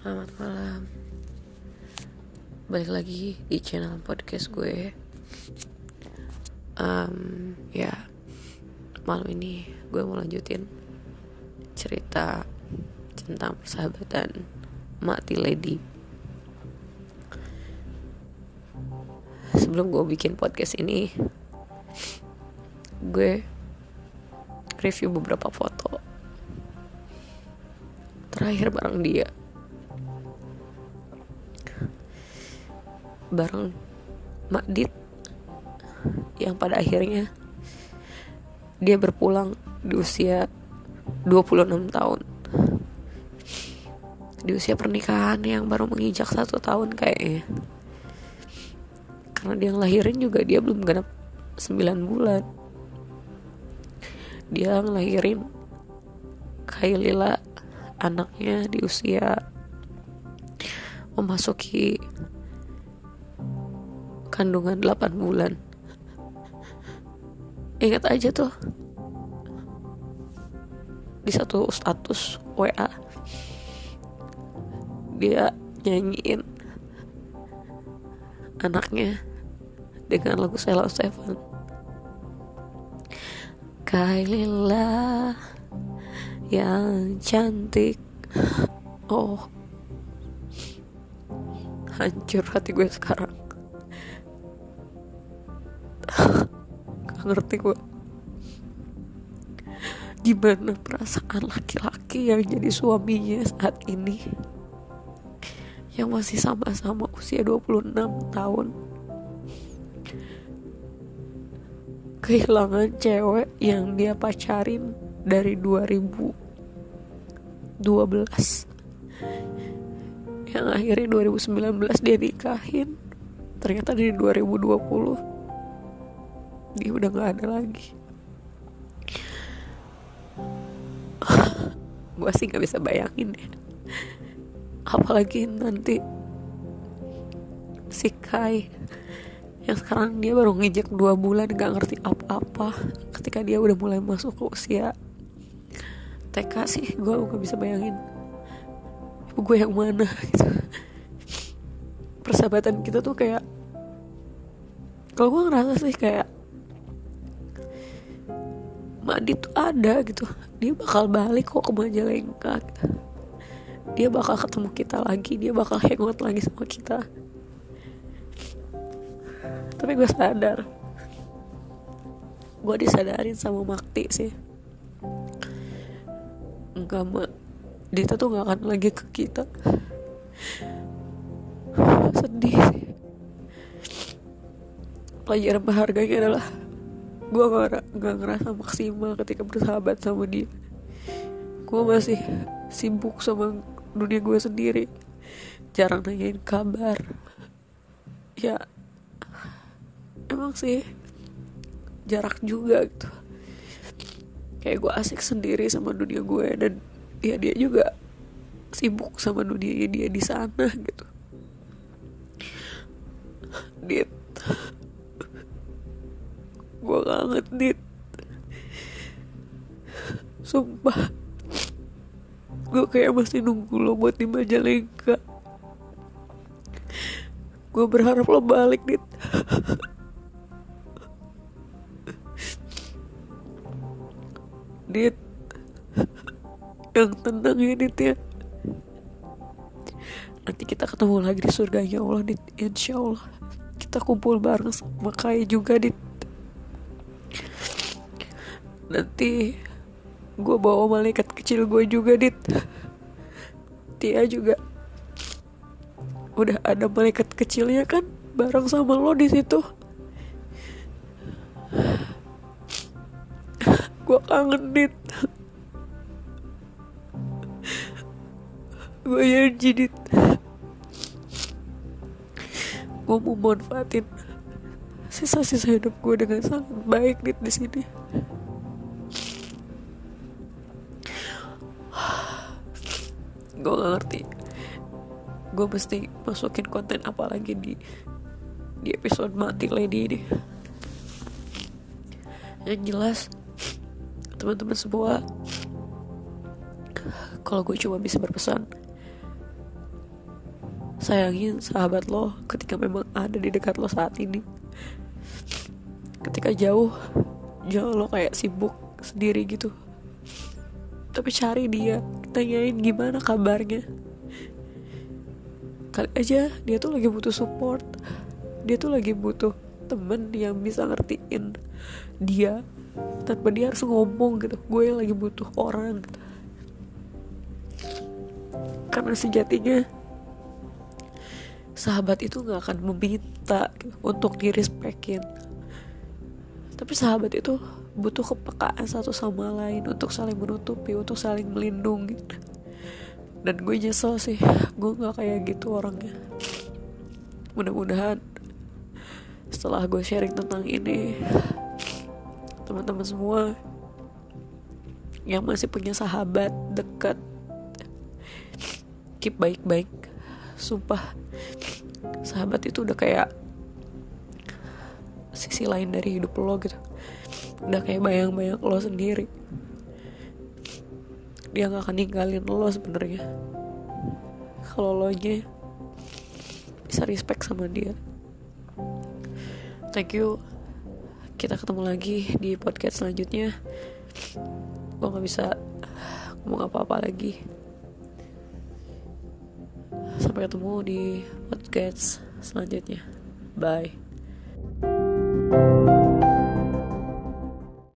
Selamat malam. Balik lagi di channel podcast gue. Um, Ya Malam ini gue mau lanjutin Cerita Tentang persahabatan Mati Lady. Sebelum gue bikin podcast ini Gue Review beberapa foto. Terakhir bareng dia bareng Mak Dit yang pada akhirnya dia berpulang di usia 26 tahun. Di usia pernikahan yang baru menginjak satu tahun kayaknya. Karena dia ngelahirin juga dia belum genap 9 bulan. Dia ngelahirin Kailila anaknya di usia memasuki kandungan 8 bulan. Ingat aja tuh. Di satu status WA dia nyanyiin anaknya dengan lagu Sela Seven. Kailila yang cantik. Oh. Hancur hati gue sekarang ngerti gue gimana perasaan laki-laki yang jadi suaminya saat ini? Yang masih sama-sama usia 26 tahun. Kehilangan cewek yang dia pacarin dari 2012 yang akhirnya 2019 dia nikahin. Ternyata dari 2020 dia udah gak ada lagi. Gue sih gak bisa bayangin ya apalagi nanti si Kai yang sekarang dia baru ngejek dua bulan gak ngerti apa-apa. Ketika dia udah mulai masuk ke usia TK sih gue gak bisa bayangin ibu gue yang mana gitu. Persahabatan kita tuh kayak kalau gue ngerasa sih kayak Madi tuh ada gitu. Dia bakal balik kok ke Majalengka. Dia bakal ketemu kita lagi. Dia bakal hangout lagi sama kita. Tapi gue sadar. Gue disadarin sama Makti sih. Enggak mak dia tuh nggak akan lagi ke kita. Sedih sih. Pelajaran berharganya adalah gue gak, gak ngerasa maksimal ketika bersahabat sama dia. Gue masih sibuk sama dunia gue sendiri. Jarang nanyain kabar. Ya emang sih jarak juga gitu. Kayak gue asik sendiri sama dunia gue dan ya dia juga sibuk sama dunia dia di sana gitu. Dit gue kangen dit sumpah. Gue kayak masih nunggu lo buat di Majalengka. Gue berharap lo balik dit. Dit. Yang tenang ya dit ya. Nanti kita ketemu lagi di surganya Allah dit. Insya Allah. Kita kumpul bareng sama Kai juga dit nanti gue bawa malaikat kecil gue juga dit. Tia juga. Udah ada malaikat kecilnya kan bareng sama lo di situ. Gue kangen dit. Gue janji dit. Gue mau manfaatin sisa-sisa hidup gue dengan sangat baik dit di sini gue gak ngerti. Gue mesti masukin konten apa lagi di di episode mati lady ini. Yang jelas teman-teman semua kalau gue cuma bisa berpesan sayangin sahabat lo ketika memang ada di dekat lo saat ini. Ketika jauh jangan lo kayak sibuk sendiri gitu tapi cari dia tanyain gimana kabarnya. Kali aja dia tuh lagi butuh support. Dia tuh lagi butuh temen yang bisa ngertiin dia tanpa dia harus ngomong gitu. Gue yang lagi butuh orang gitu. Karena sejatinya sahabat itu gak akan meminta gitu, untuk direspekin tapi sahabat itu butuh kepekaan satu sama lain untuk saling menutupi untuk saling melindungi. Dan gue nyesel sih gue gak kayak gitu orangnya. Mudah-mudahan setelah gue sharing tentang ini teman-teman semua yang masih punya sahabat dekat keep baik-baik. Sumpah sahabat itu udah kayak sisi lain dari hidup lo gitu udah kayak bayang-bayang lo sendiri. Dia nggak akan ninggalin lo sebenarnya. Kalau lo nya bisa respect sama dia. Thank you. Kita ketemu lagi di podcast selanjutnya. Gue nggak bisa ngomong apa-apa lagi. Sampai ketemu di podcast selanjutnya. Bye